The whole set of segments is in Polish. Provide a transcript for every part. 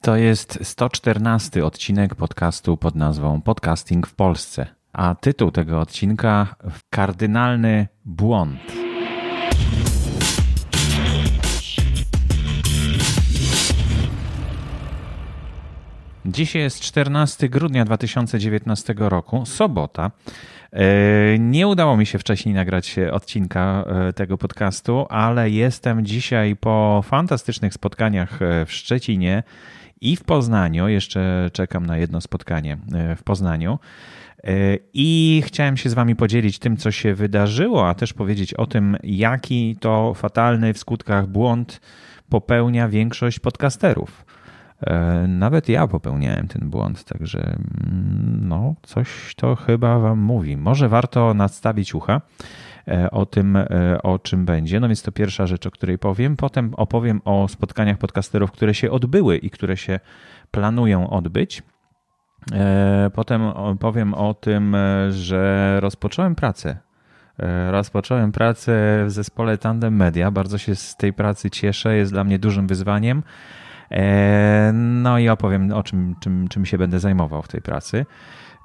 To jest 114 odcinek podcastu pod nazwą Podcasting w Polsce, a tytuł tego odcinka Kardynalny błąd. Dzisiaj jest 14 grudnia 2019 roku, sobota. E, nie udało mi się wcześniej nagrać odcinka e, tego podcastu, ale jestem dzisiaj po fantastycznych spotkaniach e, w Szczecinie i w Poznaniu. Jeszcze czekam na jedno spotkanie w Poznaniu. I chciałem się z Wami podzielić tym, co się wydarzyło, a też powiedzieć o tym, jaki to fatalny w skutkach błąd popełnia większość podcasterów. E, nawet ja popełniałem ten błąd, także mm, no, coś to chyba Wam mówi. Może warto nadstawić ucha e, o tym, e, o czym będzie. No więc to pierwsza rzecz, o której powiem. Potem opowiem o spotkaniach podcasterów, które się odbyły i które się planują odbyć. Potem powiem o tym, że rozpocząłem pracę. Rozpocząłem pracę w zespole Tandem Media. Bardzo się z tej pracy cieszę. Jest dla mnie dużym wyzwaniem. E, no i opowiem o czym, czym, czym się będę zajmował w tej pracy.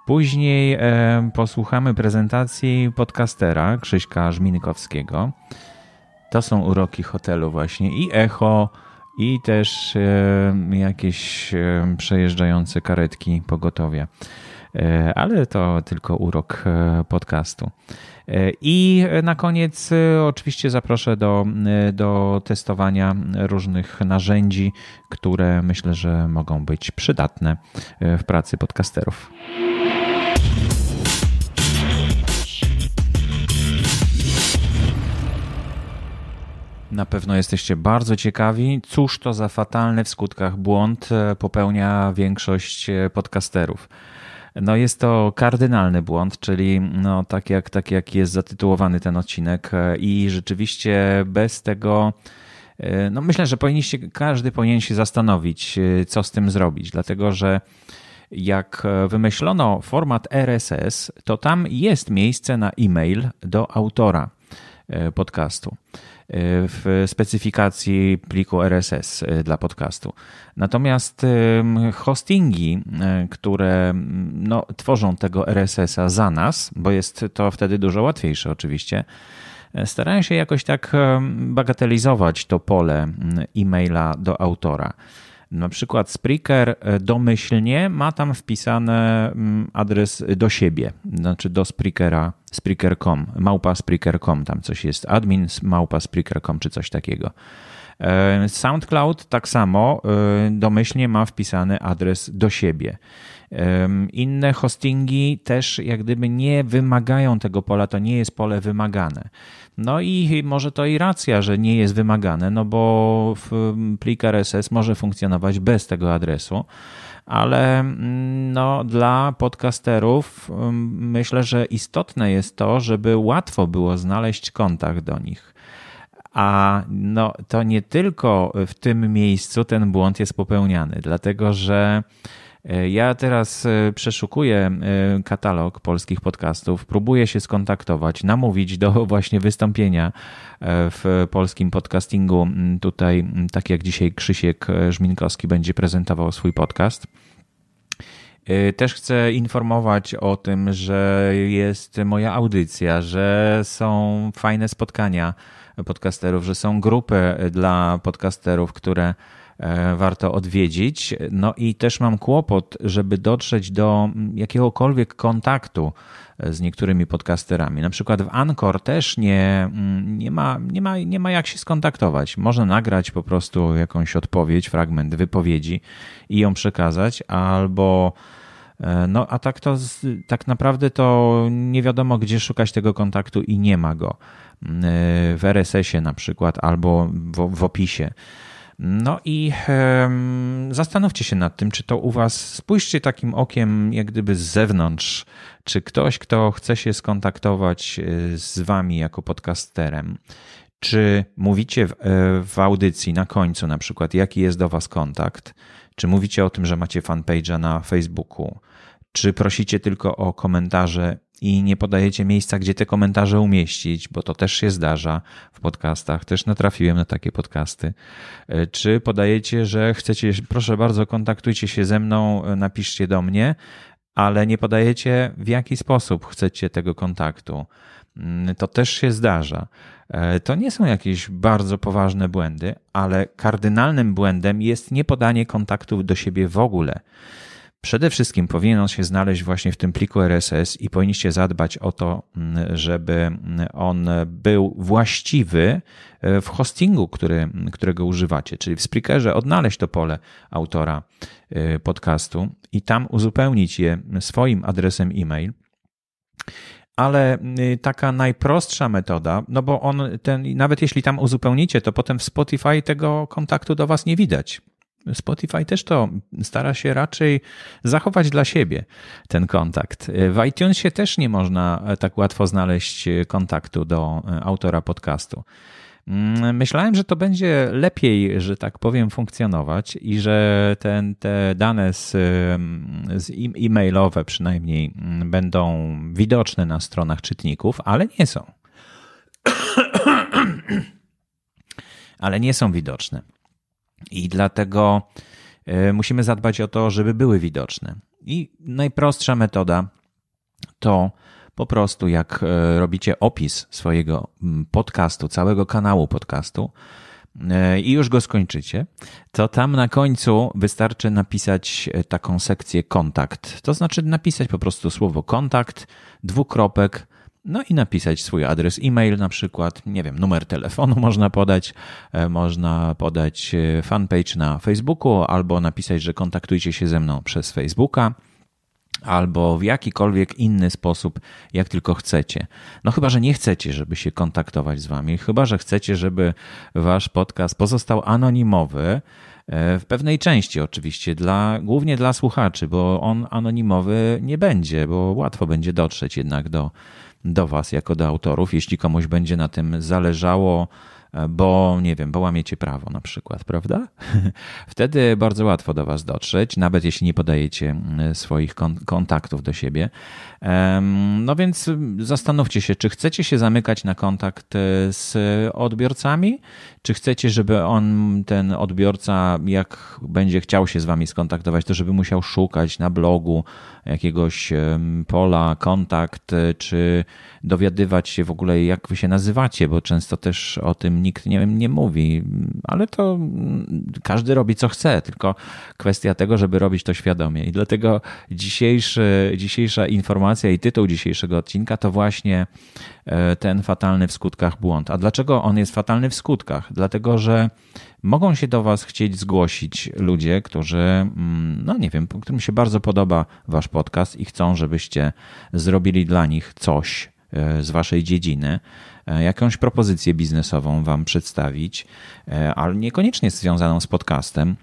Później e, posłuchamy prezentacji podcastera Krzyśka Żminkowskiego. To są uroki hotelu właśnie i echo, i też e, jakieś przejeżdżające karetki pogotowia. Ale to tylko urok podcastu. I na koniec e, oczywiście zaproszę do, e, do testowania różnych narzędzi, które myślę, że mogą być przydatne e, w pracy podcasterów. Na pewno jesteście bardzo ciekawi, cóż to za fatalny w skutkach błąd popełnia większość podcasterów. No jest to kardynalny błąd, czyli no, tak, jak, tak jak jest zatytułowany ten odcinek e, i rzeczywiście bez tego e, no myślę, że powinniście, każdy powinien się zastanowić, e, co z tym zrobić, dlatego że jak wymyślono format RSS, to tam jest miejsce na e-mail do autora podcastu w specyfikacji pliku RSS dla podcastu. Natomiast hostingi, które no, tworzą tego RSS-a za nas, bo jest to wtedy dużo łatwiejsze oczywiście, starają się jakoś tak bagatelizować to pole e-maila do autora. Na przykład Spreaker e, domyślnie ma tam wpisany mm, adres do siebie, znaczy do Spreakera, Spreaker.com, małpa Spreaker.com, tam coś jest, admin małpa Spreaker.com czy coś takiego. E, SoundCloud tak samo e, domyślnie ma wpisany adres do siebie. Inne hostingi też jak gdyby nie wymagają tego pola, to nie jest pole wymagane. No i może to i racja, że nie jest wymagane, no bo plik RSS może funkcjonować bez tego adresu ale mm, no, dla podcasterów mm, myślę, że istotne jest to, żeby łatwo było znaleźć kontakt do nich. A no, to nie tylko w tym miejscu ten błąd jest popełniany, dlatego że ja teraz e, przeszukuję e, katalog polskich podcastów, próbuję się skontaktować, namówić do właśnie wystąpienia w polskim podcastingu. Tutaj, tak jak dzisiaj Krzysiek Żminkowski będzie prezentował swój podcast. Też chcę informować o tym, że jest moja audycja, że są fajne spotkania podcasterów, że są grupy dla podcasterów, które E, warto odwiedzić. No i też mam kłopot, żeby dotrzeć do jakiegokolwiek kontaktu e, z niektórymi podcasterami. Na przykład w Anchor też nie, mm, nie, ma, nie, ma, nie ma jak się skontaktować. Można nagrać po prostu jakąś odpowiedź, fragment wypowiedzi i ją przekazać, albo e, no a tak to tak naprawdę to nie wiadomo, gdzie szukać tego kontaktu i nie ma go. W RSS-ie na przykład, albo w, w opisie. No i zastanówcie się nad tym, czy to u Was, spójrzcie takim okiem, jak gdyby z zewnątrz, czy ktoś, kto chce się skontaktować e, z Wami jako podcasterem, czy mówicie w, e, w audycji na końcu, na przykład, jaki jest do Was kontakt, czy mówicie o tym, że macie fanpage'a na Facebooku, czy prosicie tylko o komentarze i nie podajecie miejsca, gdzie te komentarze umieścić, bo to też się zdarza w podcastach, też natrafiłem na takie podcasty. E, czy podajecie, że chcecie, proszę bardzo, kontaktujcie się ze mną, napiszcie do mnie, ale nie podajecie, w jaki sposób chcecie tego kontaktu. Mm, to też się zdarza. E, to nie są jakieś bardzo poważne błędy, ale kardynalnym błędem jest niepodanie kontaktów do siebie w ogóle. Przede wszystkim powinien on się znaleźć właśnie w tym pliku RSS i powinniście zadbać o to, mm, żeby on był właściwy e, w hostingu, który, którego używacie, czyli w Spreakerze odnaleźć to pole autora e, podcastu i tam uzupełnić je swoim adresem e-mail ale y, taka najprostsza metoda, no bo on ten, nawet jeśli tam uzupełnicie, to potem w Spotify tego kontaktu do Was nie widać. Spotify też to stara się raczej zachować dla siebie ten kontakt. W iTunesie też nie można tak łatwo znaleźć kontaktu do autora podcastu. Mm, myślałem, że to będzie lepiej, że tak powiem, funkcjonować i że ten, te dane z, z e-mailowe przynajmniej mm, będą widoczne na stronach czytników, ale nie są. ale nie są widoczne. I dlatego e, musimy zadbać o to, żeby były widoczne. I najprostsza metoda to po prostu jak e, robicie opis swojego podcastu, całego kanału podcastu e, i już go skończycie, to tam na końcu wystarczy napisać taką sekcję kontakt. To znaczy napisać po prostu słowo kontakt, dwukropek, no i napisać swój adres e-mail na przykład, nie wiem, numer telefonu można podać, można podać fanpage na Facebooku albo napisać, że kontaktujcie się ze mną przez Facebooka albo w jakikolwiek inny sposób, jak tylko chcecie. No chyba, że nie chcecie, żeby się kontaktować z wami, chyba, że chcecie, żeby wasz podcast pozostał anonimowy, e, w pewnej części oczywiście, dla, głównie dla słuchaczy, bo on anonimowy nie będzie, bo łatwo będzie dotrzeć jednak do, do Was jako do autorów, jeśli komuś będzie na tym zależało bo nie wiem, bo łamiecie prawo na przykład, prawda? Wtedy bardzo łatwo do Was dotrzeć, nawet jeśli nie podajecie mm, swoich kontaktów do siebie. No więc zastanówcie się, czy chcecie się zamykać na kontakt e, z odbiorcami, czy chcecie, żeby on, ten odbiorca, jak będzie chciał się z Wami skontaktować, to żeby musiał szukać na blogu jakiegoś pola, kontakt, e, czy dowiadywać się w ogóle, jak Wy się nazywacie, bo często też o tym nikt nie, nie mówi, ale to każdy robi co chce, tylko kwestia tego, żeby robić to świadomie. I dlatego dzisiejszy, dzisiejsza informacja i tytuł dzisiejszego odcinka to właśnie e, ten fatalny w skutkach błąd. A dlaczego on jest fatalny w skutkach? Dlatego, że mogą się do Was chcieć zgłosić ludzie, którzy, mm, no nie wiem, którym się bardzo podoba Wasz podcast i chcą, żebyście zrobili dla nich coś e, z Waszej dziedziny. E, jakąś propozycję biznesową Wam przedstawić, e, ale niekoniecznie związaną z podcastem.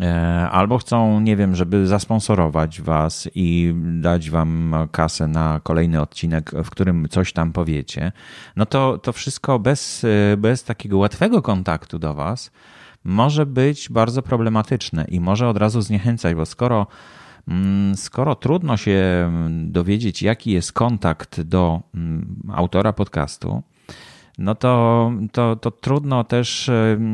E, albo chcą, nie wiem, żeby zasponsorować Was i dać Wam kasę na kolejny odcinek, w którym coś tam powiecie, no to to wszystko bez, bez takiego łatwego kontaktu do Was może być bardzo problematyczne i może od razu zniechęcać, bo skoro skoro trudno się dowiedzieć, jaki jest kontakt do mm, autora podcastu, no to, to, to trudno też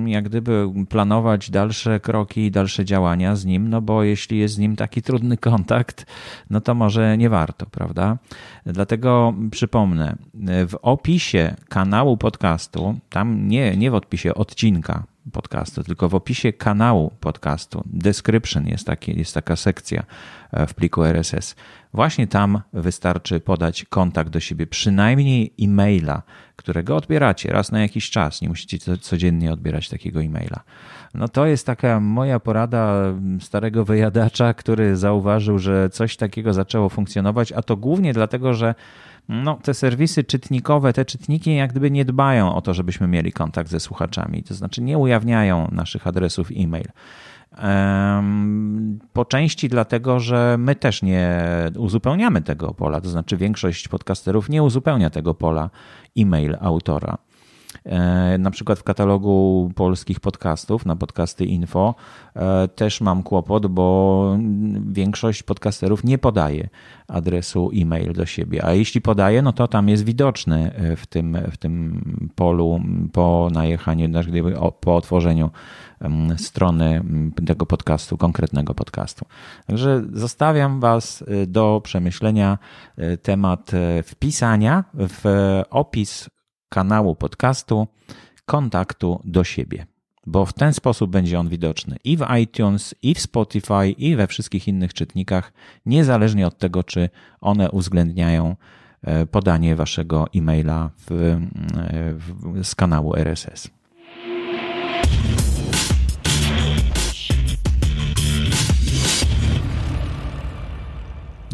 jak gdyby planować dalsze kroki, dalsze działania z nim, no bo jeśli jest z nim taki trudny kontakt, no to może nie warto, prawda? Dlatego przypomnę, w opisie kanału podcastu, tam nie, nie w odpisie odcinka, podcastu, tylko w opisie kanału podcastu, description jest, taki, jest taka sekcja e, w pliku RSS. Właśnie tam wystarczy podać kontakt do siebie, przynajmniej e-maila, którego odbieracie raz na jakiś czas. Nie musicie codziennie odbierać takiego e-maila. No to jest taka moja porada starego wyjadacza, który zauważył, że coś takiego zaczęło funkcjonować, a to głównie dlatego, że no, te serwisy czytnikowe, te czytniki jak gdyby nie dbają o to, żebyśmy mieli kontakt ze słuchaczami, to znaczy nie ujawniają naszych adresów e-mail. Po części dlatego, że my też nie uzupełniamy tego pola, to znaczy większość podcasterów nie uzupełnia tego pola e-mail autora. E, na przykład w katalogu polskich podcastów na podcasty info e, też mam kłopot, bo większość podcasterów nie podaje adresu e-mail do siebie, a jeśli podaje, no to tam jest widoczny e, w tym, w tym polu po najechaniu, znaczy po otworzeniu strony tego podcastu, konkretnego podcastu. Także zostawiam Was do przemyślenia temat wpisania w opis kanału podcastu kontaktu do siebie, bo w ten sposób będzie on widoczny i w iTunes, i w Spotify, i we wszystkich innych czytnikach, niezależnie od tego, czy one uwzględniają e, podanie waszego e-maila w, e, w, z kanału RSS.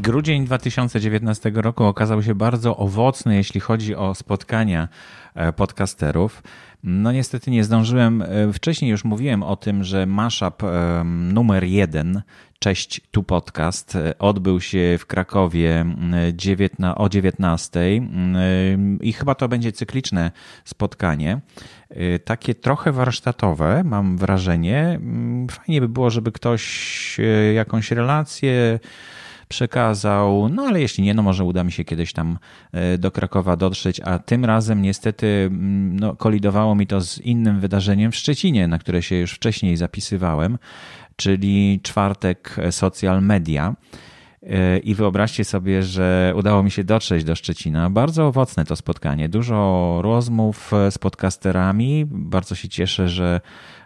Grudzień 2019 roku okazał się bardzo owocny, jeśli chodzi o spotkania e, podcasterów. No niestety nie zdążyłem. E, wcześniej już mówiłem o tym, że mashup e, numer jeden, Cześć tu podcast, odbył się w Krakowie o 19 i chyba to będzie cykliczne spotkanie. Takie trochę warsztatowe, mam wrażenie. Fajnie by było, żeby ktoś jakąś relację przekazał. No ale jeśli nie, no może uda mi się kiedyś tam e, do Krakowa dotrzeć, a tym razem niestety mm, no, kolidowało mi to z innym wydarzeniem w Szczecinie, na które się już wcześniej zapisywałem, czyli czwartek social media. E, I wyobraźcie sobie, że udało mi się dotrzeć do Szczecina. Bardzo owocne to spotkanie. Dużo rozmów z podcasterami. Bardzo się cieszę, że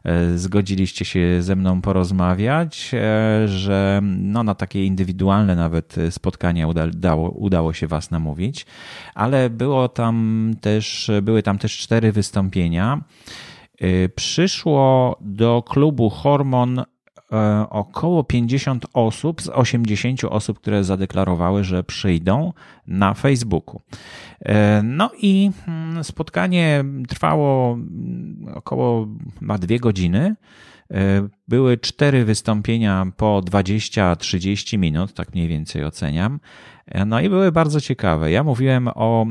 e, zgodziliście się ze mną porozmawiać, e, że no, na takie indywidualne nawet spotkania udało, udało się Was namówić. Ale było tam też, były tam też cztery wystąpienia. Przyszło do klubu Hormon E, około 50 osób z 80 osób, które zadeklarowały, że przyjdą na Facebooku. E, no i mm, spotkanie trwało mm, około ma dwie godziny. E, były cztery wystąpienia po 20-30 minut, tak mniej więcej oceniam. No i były bardzo ciekawe. Ja mówiłem o,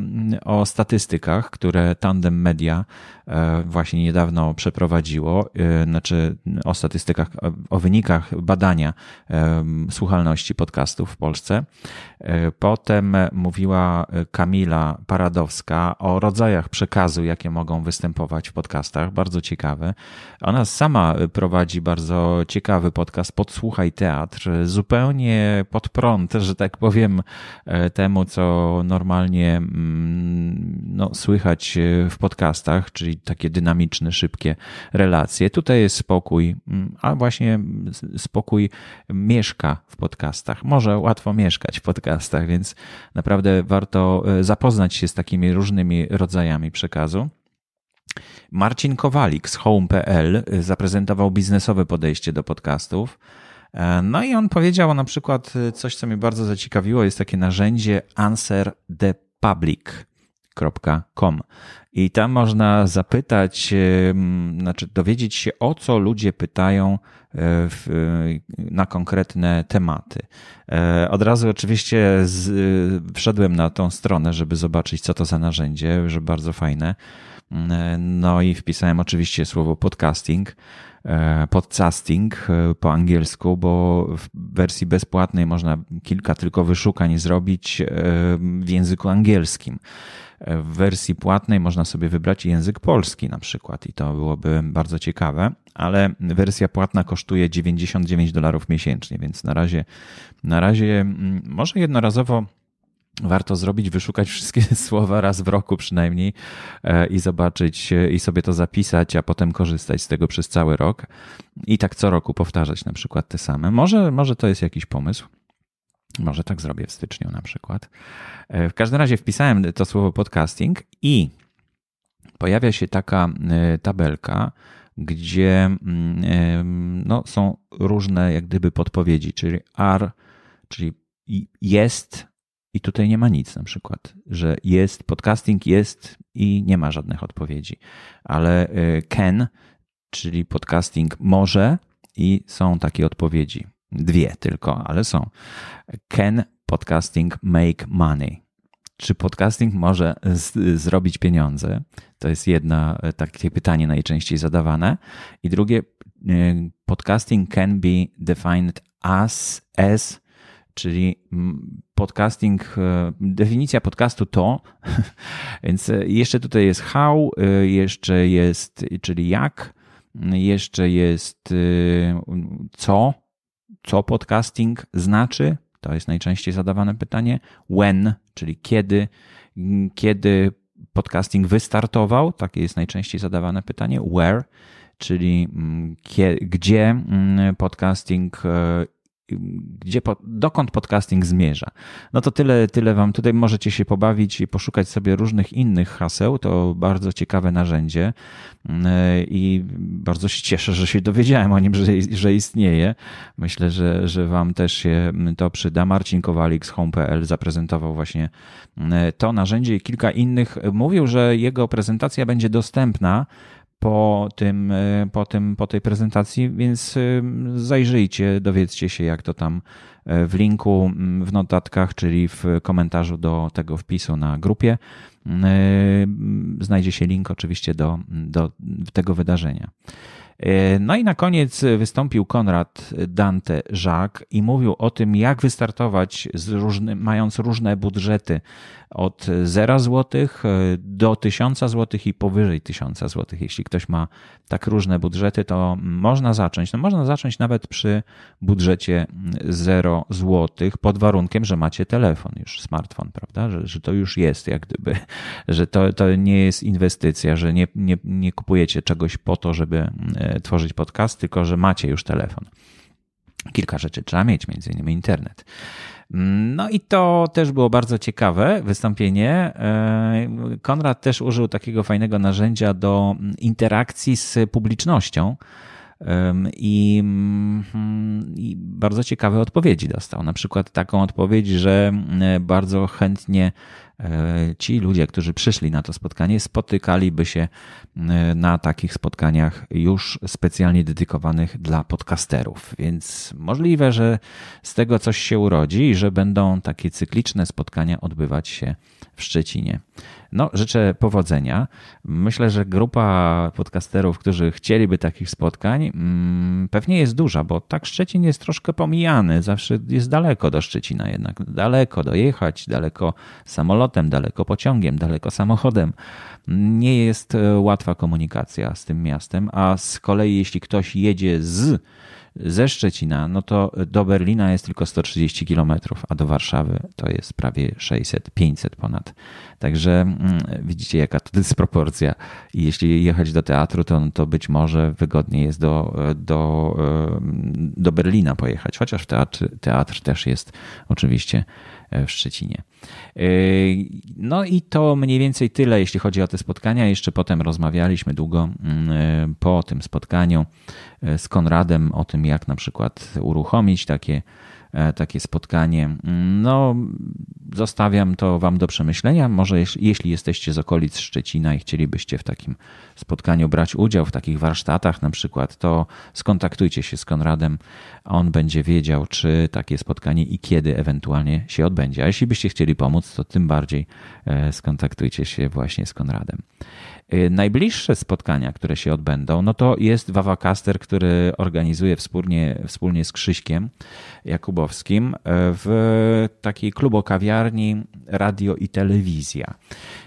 o statystykach, które Tandem Media e, właśnie niedawno przeprowadziło, e, znaczy o statystykach, o wynikach badania e, słuchalności podcastów w Polsce. Potem mówiła Kamila Paradowska o rodzajach przekazu, jakie mogą występować w podcastach. Bardzo ciekawe. Ona sama prowadzi bardzo ciekawy podcast Podsłuchaj Teatr, zupełnie pod prąd, że tak powiem, E, temu, co normalnie mm, no, słychać e, w podcastach, czyli takie dynamiczne, szybkie relacje. Tutaj jest spokój, mm, a właśnie spokój mieszka w podcastach. Może łatwo mieszkać w podcastach, więc naprawdę warto e, zapoznać się z takimi różnymi rodzajami przekazu. Marcin Kowalik z home.pl zaprezentował biznesowe podejście do podcastów. E, no i on powiedział na przykład e, coś, co mnie bardzo zaciekawiło, jest takie narzędzie answerthepublic.com i tam można zapytać, e, znaczy dowiedzieć się o co ludzie pytają w, na konkretne tematy. Od razu oczywiście z, wszedłem na tą stronę, żeby zobaczyć co to za narzędzie, że bardzo fajne. No i wpisałem oczywiście słowo podcasting. E, podcasting e, po angielsku, bo w wersji bezpłatnej można kilka tylko wyszukań zrobić e, w języku angielskim. W wersji płatnej można sobie wybrać język polski na przykład i to byłoby bardzo ciekawe, ale wersja płatna kosztuje 99 dolarów miesięcznie, więc na razie, na razie mm, może jednorazowo warto zrobić, wyszukać wszystkie słowa raz w roku przynajmniej e, i zobaczyć e, i sobie to zapisać, a potem korzystać z tego przez cały rok i tak co roku powtarzać na przykład te same. Może, może to jest jakiś pomysł. Może tak zrobię w styczniu na przykład. E, w każdym razie wpisałem to słowo podcasting i pojawia się taka tabelka, gdzie mm, no, są różne jak gdyby podpowiedzi, czyli are, czyli jest, i tutaj nie ma nic na przykład, że jest, podcasting jest i nie ma żadnych odpowiedzi. Ale y, can, czyli podcasting może i są takie odpowiedzi. Dwie tylko, ale są. Can podcasting make money? Czy podcasting może z, zrobić pieniądze? To jest jedna takie pytanie najczęściej zadawane. I drugie, podcasting can be defined as, as czyli podcasting, definicja podcastu to, więc jeszcze tutaj jest how, jeszcze jest, czyli jak, jeszcze jest co, co podcasting znaczy, to jest najczęściej zadawane pytanie. When, czyli kiedy, kiedy podcasting wystartował, takie jest najczęściej zadawane pytanie. Where, czyli gdzie podcasting e, gdzie, dokąd podcasting zmierza. No to tyle, tyle wam tutaj możecie się pobawić i poszukać sobie różnych innych haseł. To bardzo ciekawe narzędzie mm, i bardzo się cieszę, że się dowiedziałem o nim, że, że istnieje. Myślę, że, że wam też się to przyda. Marcin Kowalik z home.pl zaprezentował właśnie mm, to narzędzie i kilka innych. Mówił, że jego prezentacja będzie dostępna po, tym, e, po, tym, po tej prezentacji, więc e, zajrzyjcie, dowiedzcie się, jak to tam e, w linku w notatkach, czyli w komentarzu do tego wpisu na grupie. Znajdzie się link oczywiście do, do tego wydarzenia. No i na koniec wystąpił Konrad Dante Jacques i mówił o tym, jak wystartować różny, mając różne budżety od 0 zł e, do 1000 zł i powyżej 1000 zł. Jeśli ktoś ma tak różne budżety, to można zacząć. No można zacząć nawet przy budżecie 0 zł, pod warunkiem, że macie telefon, już smartfon, prawda? Że, że to już jest, jak gdyby, że to, to nie jest inwestycja, że nie, nie, nie kupujecie czegoś po to, żeby e, tworzyć podcast, tylko że macie już telefon. Kilka rzeczy trzeba mieć, między innymi internet. No i to też było bardzo ciekawe wystąpienie. E, Konrad też użył takiego fajnego narzędzia do interakcji z publicznością. I, mm, I, bardzo ciekawe odpowiedzi dostał. Na przykład taką odpowiedź, że bardzo chętnie E, ci ludzie, którzy przyszli na to spotkanie, spotykaliby się e, na takich spotkaniach już specjalnie dedykowanych dla podcasterów. Więc możliwe, że z tego coś się urodzi i że będą takie cykliczne spotkania odbywać się w Szczecinie. No, życzę powodzenia. Myślę, że grupa podcasterów, którzy chcieliby takich spotkań, mm, pewnie jest duża, bo tak Szczecin jest troszkę pomijany. Zawsze jest daleko do Szczecina jednak. Daleko dojechać, daleko samolotem, daleko pociągiem, daleko samochodem. Nie jest e, łatwa komunikacja z tym miastem, a z kolei jeśli ktoś jedzie z ze Szczecina, no to do Berlina jest tylko 130 km, a do Warszawy to jest prawie 600, 500 ponad. Także mm, widzicie, jaka to dysproporcja. I jeśli jechać do teatru, to, to być może wygodniej jest do, do, do Berlina pojechać, chociaż teatr, teatr też jest oczywiście E, w Szczecinie. E, no i to mniej więcej tyle, jeśli chodzi o te spotkania. Jeszcze potem rozmawialiśmy długo mm, e, po tym spotkaniu z Konradem o tym, jak na przykład uruchomić takie E, takie spotkanie. No, zostawiam to Wam do przemyślenia. Może jeśli jesteście z okolic Szczecina i chcielibyście w takim spotkaniu brać udział, w takich warsztatach na przykład, to skontaktujcie się z Konradem. On będzie wiedział, czy takie spotkanie i kiedy ewentualnie się odbędzie. A jeśli byście chcieli pomóc, to tym bardziej e, skontaktujcie się właśnie z Konradem. Y, najbliższe spotkania, które się odbędą, no to jest Wawacaster, który organizuje wspólnie, wspólnie z Krzyśkiem Jakubowskim y, w takiej klubokawiarni Radio i Telewizja.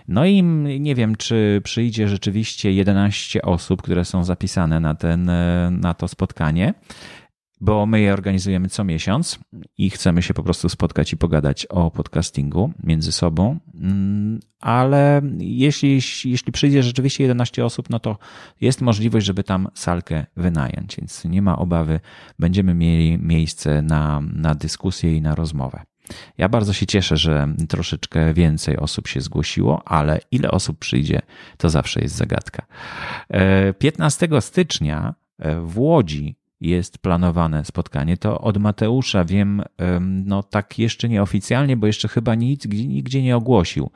No i nie wiem, czy przyjdzie rzeczywiście 11 osób, które są zapisane na, ten, y, na to spotkanie bo my je organizujemy co miesiąc i chcemy się po prostu spotkać i pogadać o podcastingu między sobą. Mm, ale jeśli, jeśli przyjdzie rzeczywiście 11 osób, no to jest możliwość, żeby tam salkę wynająć, więc nie ma obawy, będziemy mieli miejsce na, na dyskusję i na rozmowę. Ja bardzo się cieszę, że troszeczkę więcej osób się zgłosiło, ale ile osób przyjdzie, to zawsze jest zagadka. 15 e, stycznia w Łodzi jest planowane spotkanie. To od Mateusza wiem, no tak jeszcze nieoficjalnie, bo jeszcze chyba nic nigdzie nie ogłosił.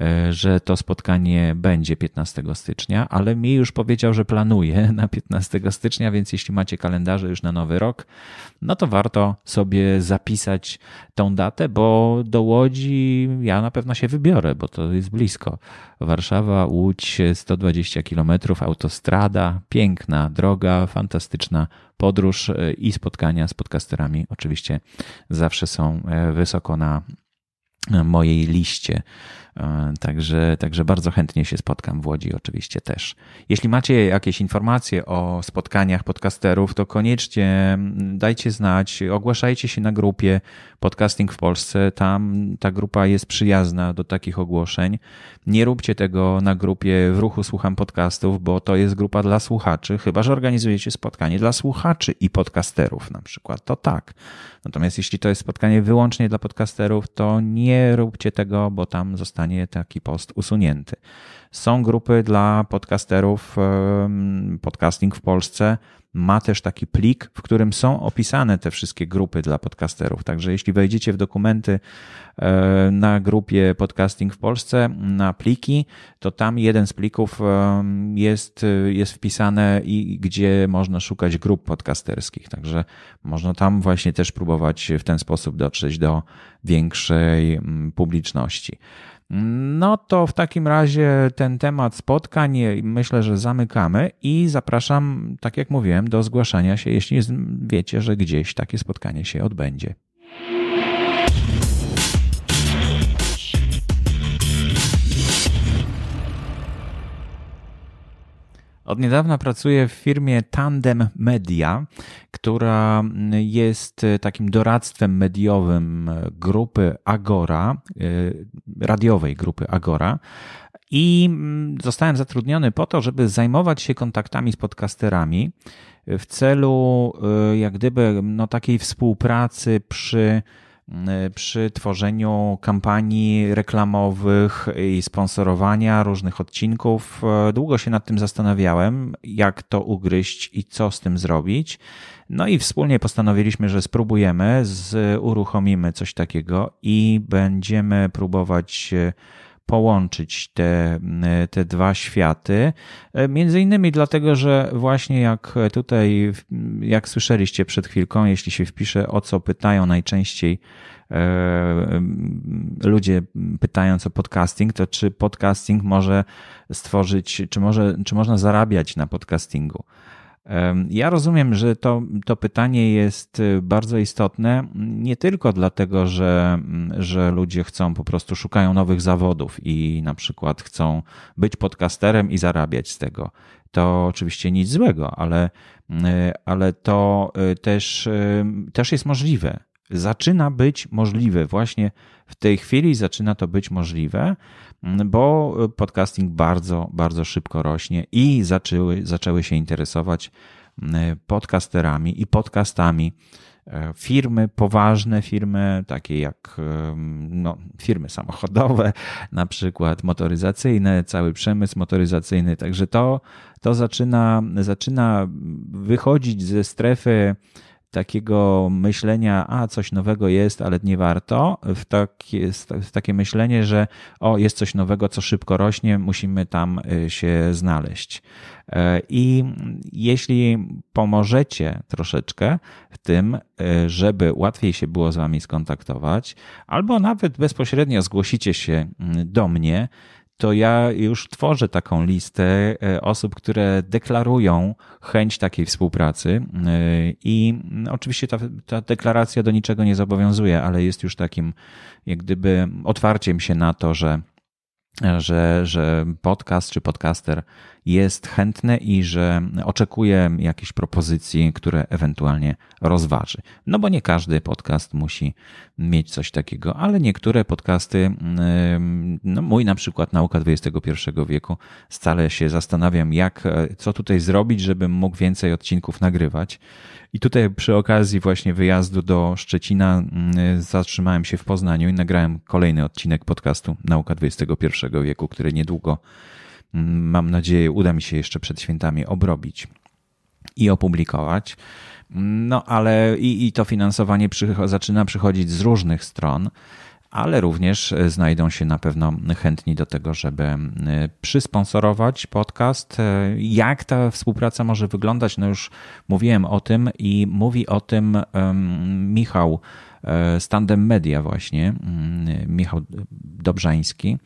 E, że to spotkanie będzie 15 stycznia, ale mi już powiedział, że planuje na 15 stycznia, więc jeśli macie kalendarze już na nowy rok, no to warto sobie zapisać tą datę, bo do Łodzi ja na pewno się wybiorę, bo to jest blisko. Warszawa, Łódź, 120 km, autostrada, piękna droga, fantastyczna podróż e, i spotkania z podcasterami oczywiście zawsze są e, wysoko na mojej liście także, także bardzo chętnie się spotkam w Łodzi, oczywiście też. Jeśli macie jakieś informacje o spotkaniach podcasterów, to koniecznie dajcie znać, ogłaszajcie się na grupie Podcasting w Polsce. Tam ta grupa jest przyjazna do takich ogłoszeń. Nie róbcie tego na grupie w ruchu Słucham Podcastów, bo to jest grupa dla słuchaczy, chyba że organizujecie spotkanie dla słuchaczy i podcasterów na przykład. To tak. Natomiast jeśli to jest spotkanie wyłącznie dla podcasterów, to nie róbcie tego, bo tam zostanie taki post usunięty. Są grupy dla podcasterów, podcasting w Polsce ma też taki plik, w którym są opisane te wszystkie grupy dla podcasterów. Także jeśli wejdziecie w dokumenty e, na grupie Podcasting w Polsce, na pliki, to tam jeden z plików jest, jest wpisane i gdzie można szukać grup podcasterskich. Także można tam właśnie też próbować w ten sposób dotrzeć do większej mm, publiczności. No to w takim razie ten temat spotkań myślę, że zamykamy i zapraszam, tak jak mówiłem, do zgłaszania się, jeśli wiecie, że gdzieś takie spotkanie się odbędzie. Od niedawna pracuję w firmie Tandem Media, która jest takim doradztwem mediowym grupy Agora, e, radiowej grupy Agora. I zostałem zatrudniony po to, żeby zajmować się kontaktami z podcasterami w celu, e, jak gdyby, no, takiej współpracy przy przy tworzeniu kampanii reklamowych i sponsorowania różnych odcinków. Y, długo się nad tym zastanawiałem, jak to ugryźć i co z tym zrobić. No i wspólnie postanowiliśmy, że spróbujemy, z, uruchomimy coś takiego i będziemy próbować połączyć te, te dwa światy. E, między innymi dlatego, że właśnie jak tutaj, jak słyszeliście przed chwilką, jeśli się wpisze, o co pytają najczęściej e, ludzie pytając o podcasting, to czy podcasting może stworzyć, czy, może, czy można zarabiać na podcastingu? Ja rozumiem, że to, to pytanie jest y, bardzo istotne nie tylko dlatego, że, mm, że ludzie chcą po prostu szukają nowych zawodów i na przykład chcą być podcasterem i zarabiać z tego. To oczywiście nic złego, ale, y, ale to y, też, też jest możliwe. Zaczyna być możliwe. Właśnie w tej chwili zaczyna to być możliwe bo podcasting bardzo, bardzo szybko rośnie i zaczęły, zaczęły się interesować podcasterami i podcastami e, firmy, poważne firmy, takie jak no, firmy samochodowe, na przykład motoryzacyjne, cały przemysł motoryzacyjny. Także to, to zaczyna, zaczyna wychodzić ze strefy takiego myślenia, a coś nowego jest, ale nie warto, w takie, w takie myślenie, że o, jest coś nowego, co szybko rośnie, musimy tam y, się znaleźć. E, I jeśli pomożecie troszeczkę w tym, y, żeby łatwiej się było z Wami skontaktować, albo nawet bezpośrednio zgłosicie się mm, do mnie, to ja już tworzę taką listę e, osób, które deklarują chęć takiej współpracy. E, i oczywiście ta, ta deklaracja do niczego nie zobowiązuje, ale jest już takim jak gdyby otwarciem się na to, że że, że podcast czy podcaster jest chętny i że oczekuje jakichś propozycji, które ewentualnie rozważy. No bo nie każdy podcast musi mieć coś takiego, ale niektóre podcasty, no mój na przykład Nauka XXI wieku, stale się zastanawiam, jak, co tutaj zrobić, żebym mógł więcej odcinków nagrywać. I tutaj przy okazji właśnie wyjazdu do Szczecina zatrzymałem się w Poznaniu i nagrałem kolejny odcinek podcastu Nauka XXI wieku, który niedługo mam nadzieję, uda mi się jeszcze przed świętami obrobić i opublikować. No ale i, i to finansowanie zaczyna przychodzić z różnych stron. ale również znajdą się na pewno chętni do tego, żeby przysponsorować podcast. Jak ta współpraca może wyglądać? No już mówiłem o tym i mówi o tym Michał Standem Media właśnie, Michał Dobrzański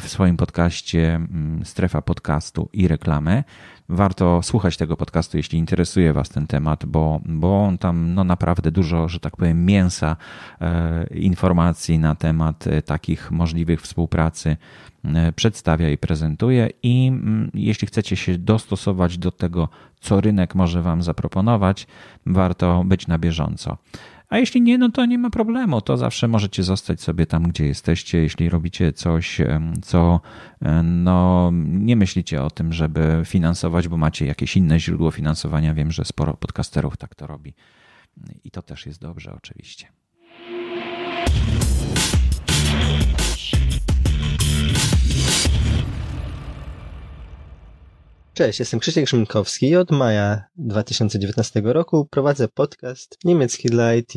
w swoim podcaście Strefa Podcastu i Reklamy warto słuchać tego podcastu, jeśli interesuje Was ten temat, bo, bo on tam no naprawdę dużo, że tak powiem, mięsa e, informacji na temat e, takich możliwych współpracy e, przedstawia i prezentuje. I mm, jeśli chcecie się dostosować do tego, co rynek może Wam zaproponować, warto być na bieżąco. A jeśli nie, no to nie ma problemu. To zawsze możecie zostać sobie tam, gdzie jesteście. Jeśli robicie coś, co no, nie myślicie o tym, żeby finansować, bo macie jakieś inne źródło finansowania. Wiem, że sporo podcasterów tak to robi. I to też jest dobrze, oczywiście. Cześć, jestem Krzysiek Szymkowski i od maja 2019 roku prowadzę podcast niemiecki dla IT.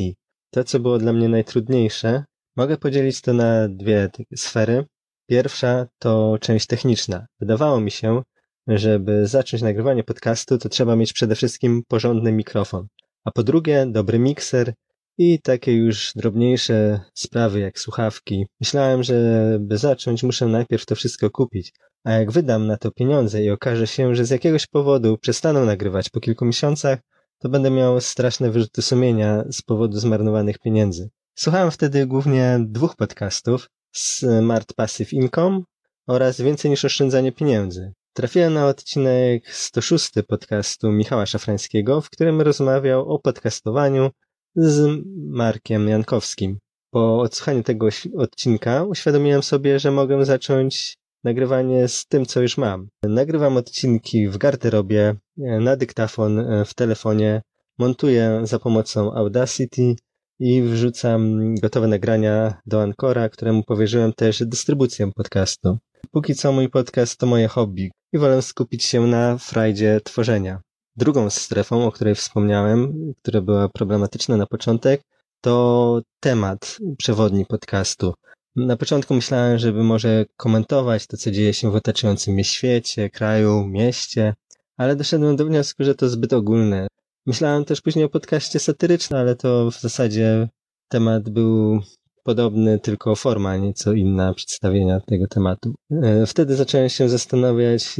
To, co było dla mnie najtrudniejsze, mogę podzielić to na dwie takie sfery. Pierwsza to część techniczna. Wydawało mi się, żeby zacząć nagrywanie podcastu, to trzeba mieć przede wszystkim porządny mikrofon, a po drugie dobry mikser i takie już drobniejsze sprawy jak słuchawki. Myślałem, że by zacząć, muszę najpierw to wszystko kupić, a jak wydam na to pieniądze i okaże się, że z jakiegoś powodu przestaną nagrywać po kilku miesiącach, to będę miał straszne wyrzuty sumienia z powodu zmarnowanych pieniędzy. Słuchałem wtedy głównie dwóch podcastów, Smart Passive Income oraz Więcej niż oszczędzanie pieniędzy. Trafiłem na odcinek 106 podcastu Michała Szafrańskiego, w którym rozmawiał o podcastowaniu z Markiem Jankowskim. Po odsłuchaniu tego odcinka uświadomiłem sobie, że mogę zacząć nagrywanie z tym, co już mam. Nagrywam odcinki w garderobie, e, na dyktafon e, w telefonie, montuję za pomocą Audacity i wrzucam gotowe nagrania do Ancora, któremu powierzyłem też dystrybucję podcastu. Póki co mój podcast to moje hobby i wolę skupić się na frajdzie tworzenia. Drugą strefą, o której wspomniałem, która była problematyczna na początek, to temat przewodni podcastu. Na początku myślałem, żeby może komentować to, co dzieje się w otaczającym mnie świecie, kraju, mieście, ale doszedłem do wniosku, że to zbyt ogólne. Myślałem też później o podcaście satyrycznym, ale to w zasadzie temat był podobny, tylko forma, nieco inna przedstawienia tego tematu. E, wtedy zacząłem się zastanawiać,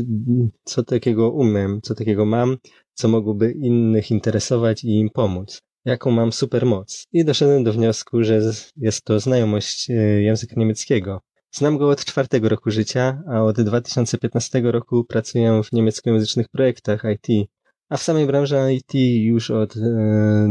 co takiego umiem, co takiego mam, co mogłoby innych interesować i im pomóc jaką mam supermoc. I doszedłem do wniosku, że jest to znajomość e, języka niemieckiego. Znam go od czwartego roku życia, a od 2015 roku pracuję w niemieckojęzycznych projektach IT, a w samej branży IT już od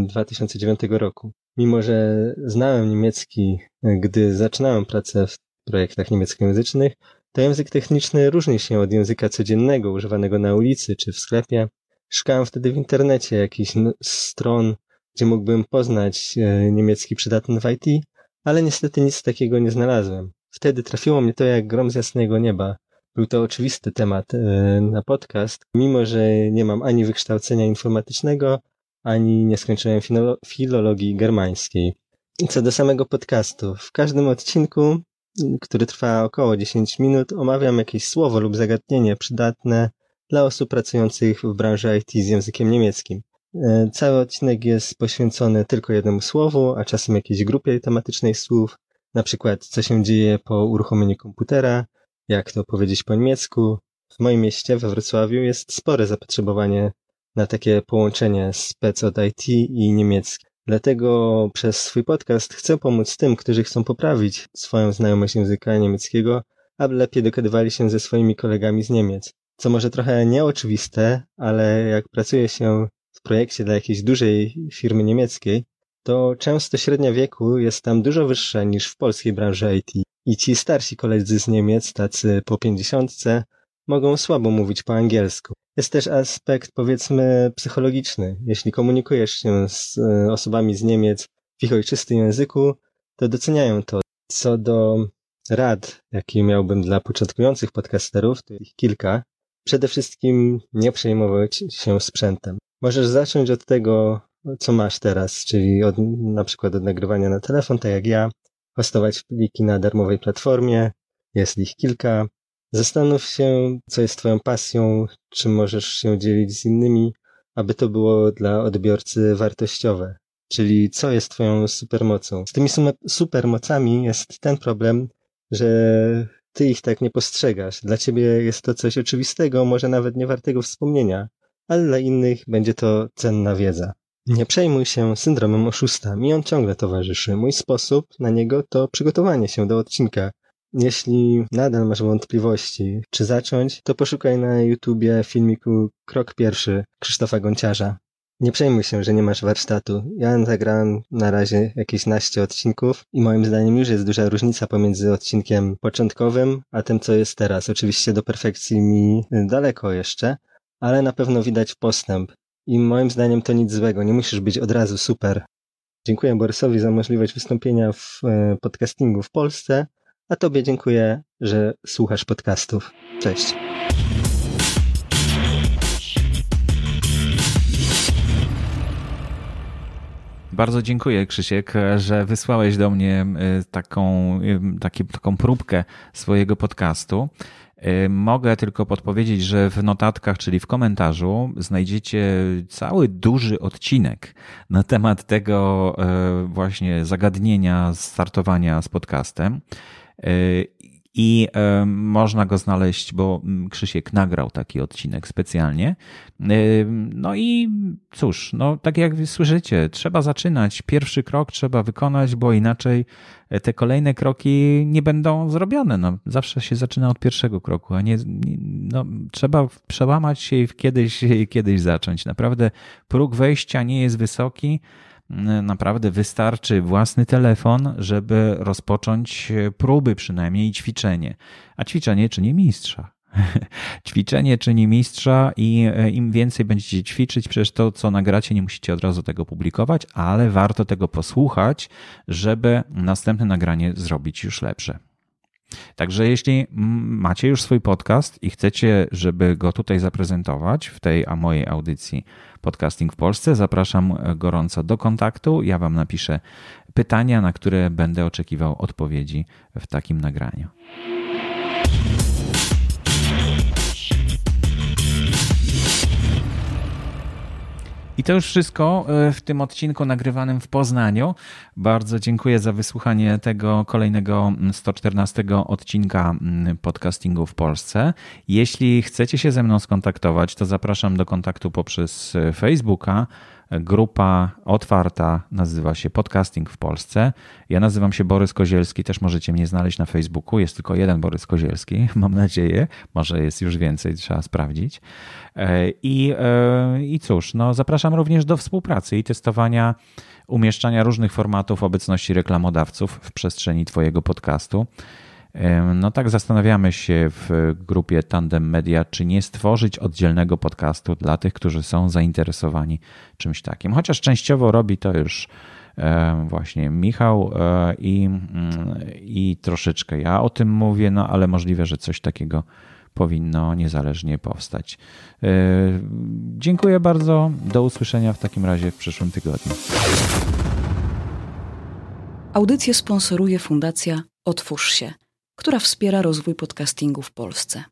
2009 e, roku. Mimo, że znałem niemiecki, e, gdy zaczynałem pracę w projektach niemieckojęzycznych, to język techniczny różni się od języka codziennego używanego na ulicy czy w sklepie. Szukałem wtedy w internecie jakichś stron gdzie mógłbym poznać e, niemiecki przydatny w IT, ale niestety nic takiego nie znalazłem. Wtedy trafiło mnie to jak grom z jasnego nieba. Był to oczywisty temat e, na podcast, mimo że nie mam ani wykształcenia informatycznego, ani nie skończyłem filologii germańskiej. Co do samego podcastu, w każdym odcinku, który trwa około 10 minut, omawiam jakieś słowo lub zagadnienie przydatne dla osób pracujących w branży IT z językiem niemieckim. E, cały odcinek jest poświęcony tylko jednemu słowu, a czasem jakiejś grupie tematycznej słów, na przykład co się dzieje po uruchomieniu komputera, jak to powiedzieć po niemiecku. W moim mieście, we Wrocławiu, jest spore zapotrzebowanie na takie połączenie spec od IT i niemiecki. Dlatego przez swój podcast chcę pomóc tym, którzy chcą poprawić swoją znajomość języka niemieckiego, aby lepiej dogadywali się ze swoimi kolegami z Niemiec. Co może trochę nieoczywiste, ale jak pracuje się w projekcie dla jakiejś dużej firmy niemieckiej, to często średnia wieku jest tam dużo wyższa niż w polskiej branży IT. I ci starsi koledzy z Niemiec, tacy po pięćdziesiątce, mogą słabo mówić po angielsku. Jest też aspekt, powiedzmy, psychologiczny. Jeśli komunikujesz się z e, osobami z Niemiec w ich ojczystym języku, to doceniają to. Co do rad, jakie miałbym dla początkujących podcasterów, to ich kilka. Przede wszystkim nie przejmować się sprzętem. Możesz zacząć od tego, co masz teraz, czyli od, na przykład od nagrywania na telefon, tak jak ja, hostować pliki na darmowej platformie. Jest ich kilka. Zastanów się, co jest Twoją pasją, czym możesz się dzielić z innymi, aby to było dla odbiorcy wartościowe. Czyli co jest Twoją supermocą. Z tymi supermocami jest ten problem, że Ty ich tak nie postrzegasz. Dla Ciebie jest to coś oczywistego, może nawet nie wartego wspomnienia, ale dla innych będzie to cenna wiedza. Nie przejmuj się syndromem oszusta, mi on ciągle towarzyszy. Mój sposób na niego to przygotowanie się do odcinka. Jeśli nadal masz wątpliwości, czy zacząć, to poszukaj na YouTubie filmiku Krok Pierwszy Krzysztofa Gonciarza. Nie przejmuj się, że nie masz warsztatu. Ja nagrałem na razie jakieś naście odcinków i moim zdaniem już jest duża różnica pomiędzy odcinkiem początkowym, a tym, co jest teraz. Oczywiście do perfekcji mi daleko jeszcze, ale na pewno widać postęp. I moim zdaniem to nic złego, nie musisz być od razu super. Dziękuję Borysowi za możliwość wystąpienia w e, podcastingu w Polsce, a Tobie dziękuję, że słuchasz podcastów. Cześć. Bardzo dziękuję, Krzysiek, że wysłałeś do mnie e, taką, taki, taką próbkę swojego podcastu. Y, mogę tylko podpowiedzieć, że w notatkach, czyli w komentarzu, znajdziecie cały duży odcinek na temat tego y, właśnie zagadnienia startowania z podcastem. I e, można go znaleźć, bo mm, Krzysiek nagrał taki odcinek specjalnie. E, no i cóż, no tak jak słyszycie, trzeba zaczynać. Pierwszy krok trzeba wykonać, bo inaczej e, te kolejne kroki nie będą zrobione. No, zawsze się zaczyna od pierwszego kroku, a nie, no, trzeba przełamać się i kiedyś, kiedyś zacząć. Naprawdę próg wejścia nie jest wysoki naprawdę wystarczy własny telefon, żeby rozpocząć próby przynajmniej i ćwiczenie. A ćwiczenie czyni mistrza. Ćwiczenie czyni mistrza i e, im więcej będziecie ćwiczyć, przecież to, co nagracie, nie musicie od razu tego publikować, ale warto tego posłuchać, żeby następne nagranie zrobić już lepsze. Także jeśli macie już swój podcast i chcecie, żeby go tutaj zaprezentować w tej a mojej audycji Podcasting w Polsce, zapraszam gorąco do kontaktu. Ja Wam napiszę pytania, na które będę oczekiwał odpowiedzi w takim nagraniu. I to już wszystko e, w tym odcinku nagrywanym w Poznaniu. Bardzo dziękuję za wysłuchanie tego kolejnego 114 mm, odcinka podcastingu w Polsce. Jeśli chcecie się ze mną skontaktować, to zapraszam do kontaktu poprzez e, Facebooka Grupa otwarta nazywa się Podcasting w Polsce. Ja nazywam się Borys Kozielski, też możecie mnie znaleźć na Facebooku. Jest tylko jeden Borys Kozielski, mam nadzieję. Może jest już więcej, trzeba sprawdzić. E, I, e, i cóż, no zapraszam również do współpracy i testowania umieszczania różnych formatów obecności reklamodawców w przestrzeni Twojego podcastu. No tak zastanawiamy się w grupie Tandem Media, czy nie stworzyć oddzielnego podcastu dla tych, którzy są zainteresowani czymś takim. Chociaż częściowo robi to już właśnie Michał e, i, mm, i troszeczkę ja o tym mówię, no ale możliwe, że coś takiego powinno niezależnie powstać. E, dziękuję bardzo. Do usłyszenia w takim razie w przyszłym tygodniu. Audycję sponsoruje Fundacja Otwórz się która wspiera rozwój podcastingu w Polsce.